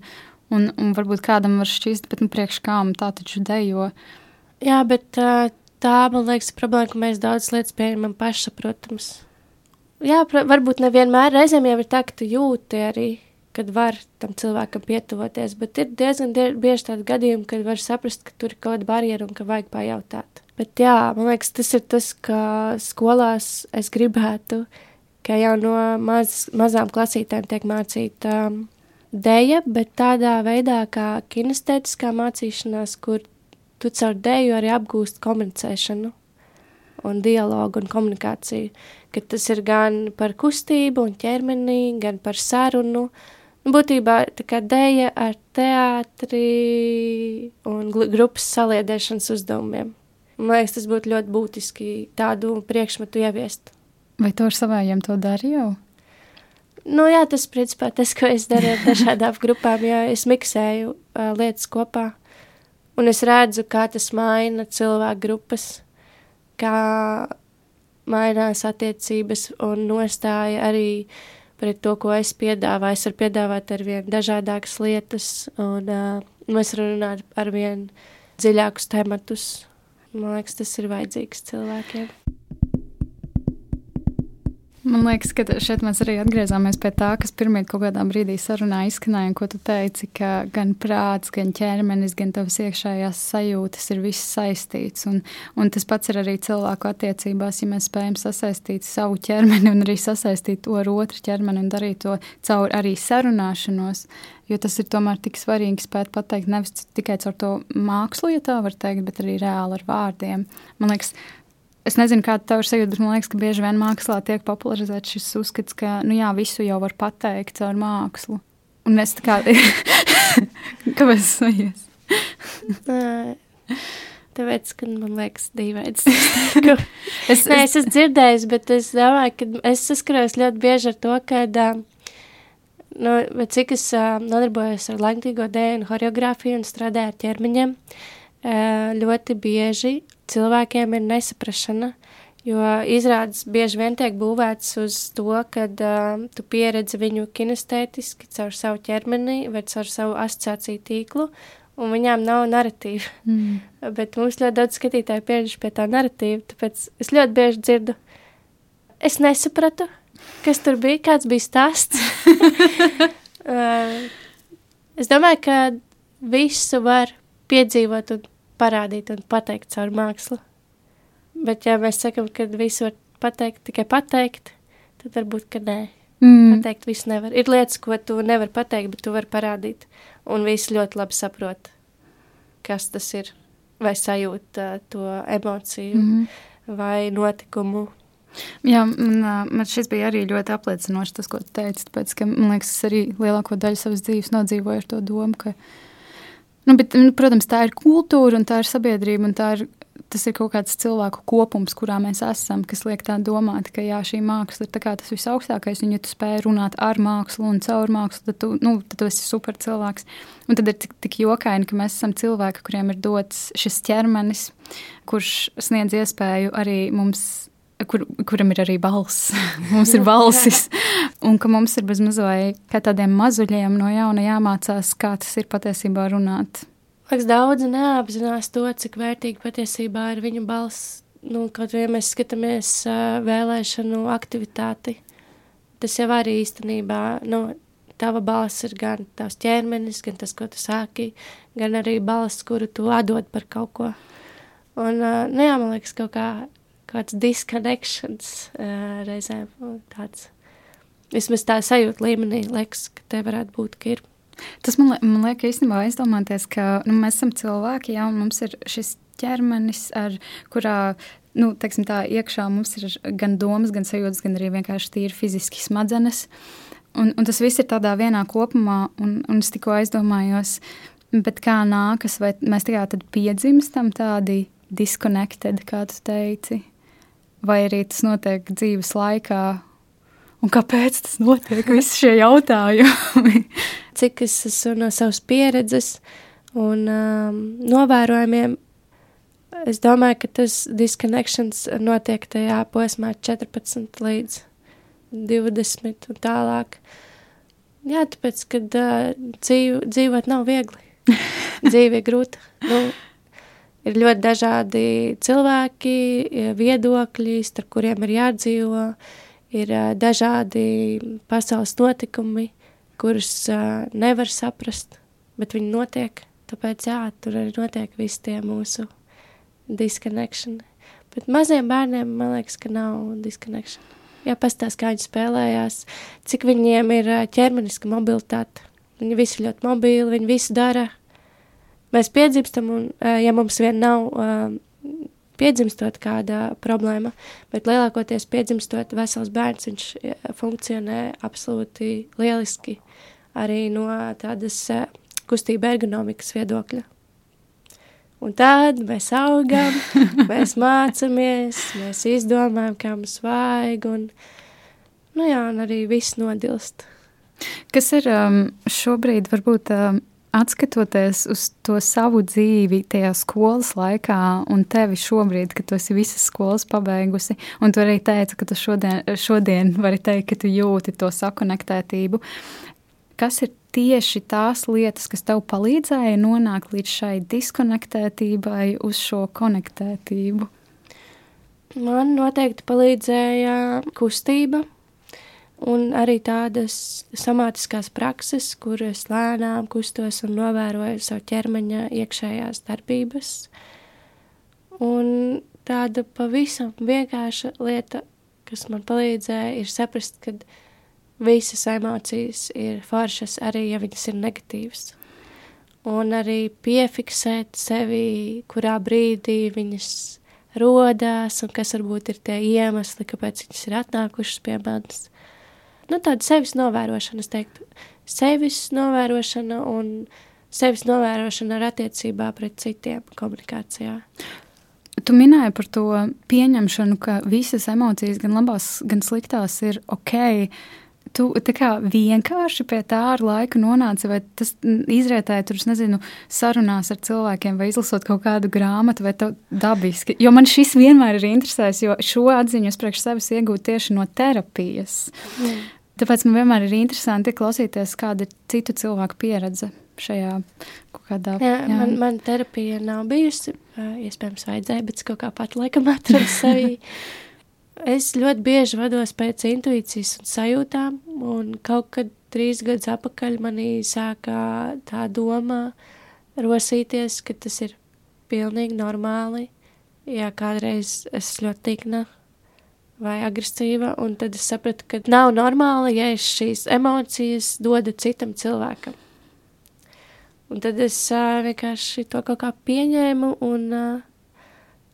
un, un varbūt kādam var šķist, bet nu priekš kām tā taču dejo. Jā, bet tā, man liekas, problēma, ka mēs daudz lietas pieņemam pašsaprotams. Jā, varbūt nevienmēr reizēm jau ir tā, ka tu jūti arī, kad var tam cilvēkam pietuvoties, bet ir diezgan die, bieži tādi gadījumi, kad var saprast, ka tur ir kaut kāda barjera un ka vajag pajautāt. Bet jā, man liekas, tas ir tas, ka skolās es gribētu, ka jau no maz, mazām klasītēm tiek mācīta um, deja, bet tādā veidā kā kinestētiskā mācīšanās, kur tu caur dēju arī apgūst komunicēšanu un dialogu un komunikāciju, ka tas ir gan par kustību un ķermenī, gan par sarunu. Nu, būtībā tā kā dēja ar teātri un grupas saliedēšanas uzdevumiem. Man liekas, tas būtu ļoti būtiski tādu priekšmetu ieviest. Vai tu ar savējiem to dari jau? Nu, jā, tas principā tas, ko es daru ar dažādām grupām, jo es miksēju uh, lietas kopā. Un es redzu, kā tas maina cilvēku grupas, kā mainās attiecības un nostāja arī pret to, ko es piedāvāju. Es varu piedāvāt ar vien dažādākas lietas, un uh, mēs varam runāt ar vien dziļākus tematus. Man liekas, tas ir vajadzīgs cilvēkiem. Man liekas, ka šeit mēs arī atgriezāmies pie tā, kas pirmie kaut kādā brīdī sarunā izskanēja, un ko tu teici, ka gan prāts, gan ķermenis, gan tavas iekšējās sajūtas ir viss saistīts. Un, un tas pats ir arī cilvēku attiecībās, ja mēs spējam sasaistīt savu ķermeni un arī sasaistīt to ar otru ķermeni un darīt to caur arī sarunāšanos. Jo tas ir tomēr tik svarīgi spēt pateikt nevis tikai caur to mākslu, ja tā var teikt, bet arī reāli ar vārdiem. Man liekas, Es nezinu, kāda tev ir sajūta, bet man liekas, ka bieži vien mākslā tiek popularizēts šis uzskats, ka nu jā, visu jau var pateikt caur mākslu. Un es tā kā. Kāpēc tas noies? Tāpēc, ka man liekas, dīvains. es, Nē, es esmu dzirdējis, bet es domāju, ka es saskaros ļoti bieži ar to, ka, nu, cik es nodarbojos ar laikmatīgo dēļu un horeogrāfiju un strādāju ar ķermeņiem, ļoti bieži cilvēkiem ir nesaprašana, jo izrādes bieži vien tiek būvētas uz to, ka uh, tu pieredzi viņu kinestētiski caur savu ķermeni vai caur savu asociāciju tīklu, un viņām nav narratīva. Mm. Bet mums ļoti daudz skatītāju pieraduši pie tā narratīva, tāpēc es ļoti bieži dzirdu, es nesapratu, kas tur bija, kāds bija stāsts. uh, es domāju, ka visu var piedzīvot un parādīt un pateikt caur mākslu. Bet, ja mēs sakam, ka visu var pateikt, tikai pateikt, tad varbūt, ka nē. Mm. Pateikt visu nevar. Ir lietas, ko tu nevar pateikt, bet tu vari parādīt. Un visi ļoti labi saprot, kas tas ir. Vai sajūt uh, to emociju mm -hmm. vai notikumu. Jā, man, man šis bija arī ļoti apliecinoši tas, ko tu teici. Tāpēc, ka, man liekas, es arī lielāko daļu savas dzīves nodzīvoju ar to domu, ka, uh, Nu, bet, nu, protams, tā ir kultūra un tā ir sabiedrība. Tā ir, tas ir kaut kāds cilvēku kopums, kurā mēs esam, kas liek tā domāt, ka jā, šī māksla ir tas visaugstākais. Un, ja tu spēj runāt ar mākslu un caur mākslu, tad tu, nu, tad tu esi super cilvēks. Un tad ir tik, tik jokaini, ka mēs esam cilvēki, kuriem ir dots šis ķermenis, kurš sniedz iespēju arī mums kur, kuram ir arī balss, mums ir balsis, un ka mums ir bezmazliet kā tādiem mazuļiem no jauna jāmācās, kā tas ir patiesībā runāt. Liekas, daudzi neapzinās to, cik vērtīgi patiesībā ir viņu balss. Nu, kaut vai mēs skatāmies uh, vēlēšanu aktivitāti tas jau arī īstenībā, nu, tava balss ir gan tavs ķermenis, gan tas, ko tu sāki, gan arī balss, kuru tu atdod par kaut ko. Un, uh, nu jā, man liekas, kaut kā kāds disconnections uh, reizēm tāds. Vismaz tā sajūta līmenī, liekas, ka te varētu būt, ka ir. Tas man, man liek īstenībā aizdomāties, ka nu, mēs esam cilvēki, jā, un mums ir šis ķermenis, ar kurā nu, teiksim, tā, iekšā mums ir gan domas, gan sajūtas, gan arī vienkārši tīri fiziski smadzenes. Un, un tas viss ir tādā vienā kopumā, un, un es tikko aizdomājos, kā nākas, vai mēs tikai piedzimstam tādi disconnected, kā tu teici, vai arī tas notiek dzīves laikā, un kāpēc tas notiek, visi šie jautājumi? Cik es esmu no savas pieredzes un um, novērojumiem, Es domāju, ka tas disconnections notiek tajā posmā 14 līdz 20 un tālāk. Jā, tāpēc, kad uh, dzīv, dzīvot nav viegli. Dzīve ir grūta. Nu, ir ļoti dažādi cilvēki, viedokļi, starp kuriem ir jādzīvo. Ir uh, dažādi pasaules notikumi, kurus uh, nevar saprast, bet viņi notiek. Tāpēc, jā, tur arī notiek visi tie mūsu disconnection. Bet maziem bērniem man liekas, ka nav disconnection. Jā, pastāst, kā viņi spēlējās, cik viņiem ir ķermeniska mobilitāte. Viņi visi ļoti mobili, viņi visu dara. Mēs piedzimstam, un ja mums vien nav piedzimstot kāda problēma, bet lielākoties piedzimstot vesels bērns, viņš funkcionē absolūti lieliski arī no tādas kustība ergonomikas viedokļa. Un tad mēs augam, mēs mācāmies, mēs izdomājam, kā mums vajag, un, nu jā, un arī viss nodilst. Kas ir um, šobrīd, varbūt um, atskatoties uz to savu dzīvi tajā skolas laikā, un tevi šobrīd, kad tu esi visas skolas pabeigusi, un tu arī teici, ka tu šodien, šodien vari teikt, ka tu jūti to sakonektētību. Kas ir tieši tās lietas, kas tev palīdzēja nonākt līdz šai diskonektētībai, uz šo konektētību? Man noteikti palīdzēja kustība un arī tādas somātiskās prakses, kur es lēnām kustos un novēroju savu ķermeņa iekšējās darbības. Un tāda pavisam vienkārša lieta, kas man palīdzēja, ir saprast, ka visas emocijas ir foršas, arī ja viņas ir negatīvas. Un arī piefiksēt sevi, kurā brīdī viņas rodās, un kas varbūt ir tie iemesli, kāpēc viņas ir atnākušas pie manis. Nu, tāda sevis novērošana, es teiktu, sevis novērošana un sevis novērošana ar attiecībā pret citiem komunikācijā. Tu minēji par to pieņemšanu, ka visas emocijas, gan labās, gan sliktās, ir ok. Tu kā vienkārši pie tā ar laiku nonāci, vai tas izrietēja tur, nezinu, sarunās ar cilvēkiem, vai izlasot kaut kādu grāmatu, vai dabiski. Jo man šis vienmēr ir interesējis, jo šo atziņu es priekš sevis iegūtu tieši no terapijas. Mm. Tāpēc man vienmēr ir interesanti klausīties, kāda ir citu cilvēku pieredze šajā kādā jā, jā. Man, man terapija nav bijusi, iespējams, vajadzēja, bet es kaut kā pat laikam atradu sevi. Es ļoti bieži vados pēc intuīcijas un sajūtām, un kaut kad trīs gadus atpakaļ manī sākā tā doma rosīties, ka tas ir pilnīgi normāli, ja kādreiz es ļoti tikna vai agresīva, un tad es sapratu, ka nav normāli, ja es šīs emocijas dodu citam cilvēkam. Un tad es uh, vienkārši to kaut kā pieņēmu un uh,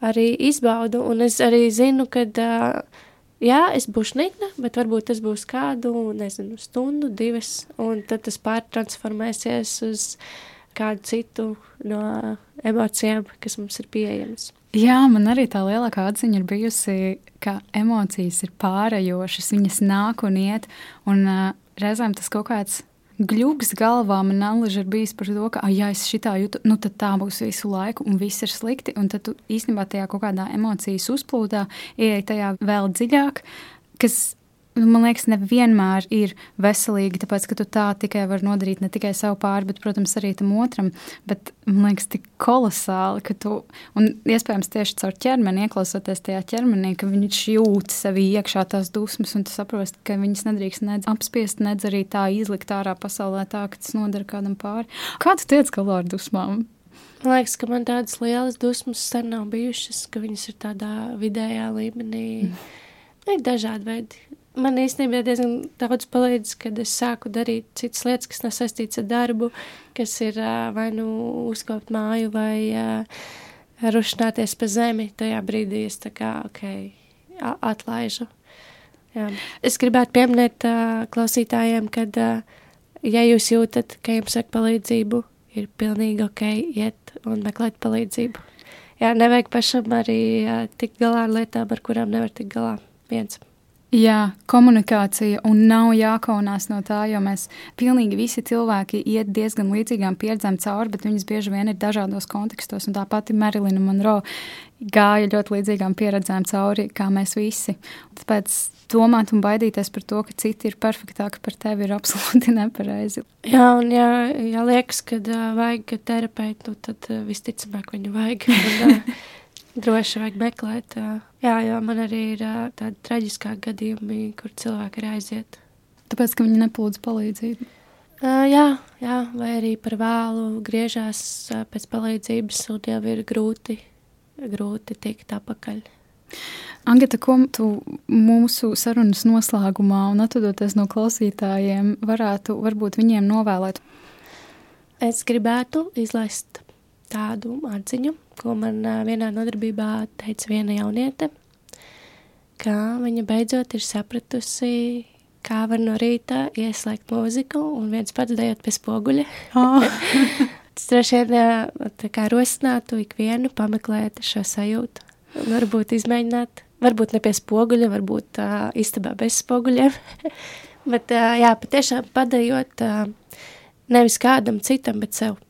arī izbaudu, un es arī zinu, ka, uh, jā, es būšu nikna, bet varbūt tas būs kādu, nezinu, stundu, divas, un tad tas pārtransformēsies uz kādu citu no emocijām, kas mums ir pieejamas. Jā, man arī tā lielākā atziņa ir bijusi, ka emocijas ir pārējošas, viņas nāk un iet, un uh, reizēm tas kaut kāds gļugs galvā man nalaži ir bijis par to, ka, ja es šitā jūtu, nu tad tā būs visu laiku, un viss ir slikti. Un tad tu īstenībā tajā kaut kādā emocijas uzplūdā ieej tajā vēl dziļāk, kas man liekas, nevienmēr ir veselīgi, tāpēc, ka tu tā tikai vari nodarīt ne tikai sev pāri, bet, protams, arī tam otram. Bet man liekas, tik kolosāli, ka tu, un iespējams tieši caur ķermeni, ieklausoties tajā ķermenī, ka viņš jūt sevi iekšā tās dusmas, un tu saprosti, ka viņas nedrīkst nedz apspiest, nedz arī tā izlikt ārā pasaulē tā, ka tas nodara kādam pāri. Kā tu tiec galā ar dusmām? Man liekas, ka man tādas lielas dusmas sen nav bijušas, ka viņas ir tādā vidējā līmenī. Mm. Ir dažādi veidi man īstenībā diezgan daudz palīdz, kad es sāku darīt citas lietas, kas nav saistītas ar darbu, kas ir vai nu uzkopt māju vai rušināties pa zemi. Tajā brīdī es tā kā, ok, atlaižu. Jā. Es gribētu pieminēt uh, klausītājiem, kad, uh, ja jūs jūtat, ka jums vajag palīdzību, ir pilnīgi ok iet un meklēt palīdzību. Jā, nevajag pašam arī uh, tikt galā ar lietām, ar kurām nevar tikt galā viens. Jā, komunikācija un nav jākaunās no tā, jo mēs pilnīgi visi cilvēki iet diezgan līdzīgām pieredzēm cauri, bet viņas bieži vien ir dažādos kontekstos. Un tā pati Marilina Monroe gāja ļoti līdzīgām pieredzēm cauri, kā mēs visi. Tāpēc domāt un baidīties par to, ka citi ir perfektāki par tevi, ir absolūti nepareizi. Jā, un ja, ja liekas, ka uh, vajag terapeitu, tad uh, visticamāk viņu vajag. Un, uh, droši vajag meklēt. Jā, jo man arī ir tādi traģiskā gadījumi, kur cilvēki ir aiziet. Tāpēc, ka viņi nepalūdz palīdzību. Uh, jā, jā, vai arī par vēlu griežās pēc palīdzības, un jau ir grūti, grūti tikt atpakaļ. Angita, ko tu mūsu sarunas noslēgumā un atvadoties no klausītājiem varētu varbūt viņiem novēlēt? Es gribētu izlaist tādu atziņu, ko man vienā nodarbībā teica viena jauniete, ka viņa beidzot ir sapratusi, kā var no rīta ieslēgt mūziku un viens pats dejot pie spoguļa. Oh. Tas droši vien rosinātu ikvienu pameklēt šo sajūtu. Varbūt izmēģināt, varbūt ne pie spoguļa, varbūt uh, istabā bez spoguļiem. bet uh, jā, patiešām padējot uh, nevis kādam citam, bet sev.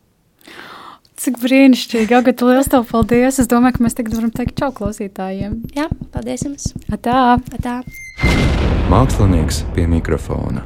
Cik brīnišķīgi, Agata, liels tev paldies. Es domāju, ka mēs tagad varam teikt čau klausītājiem. Jā, paldies jums. Atā. Atā. Mākslinieks pie mikrofona.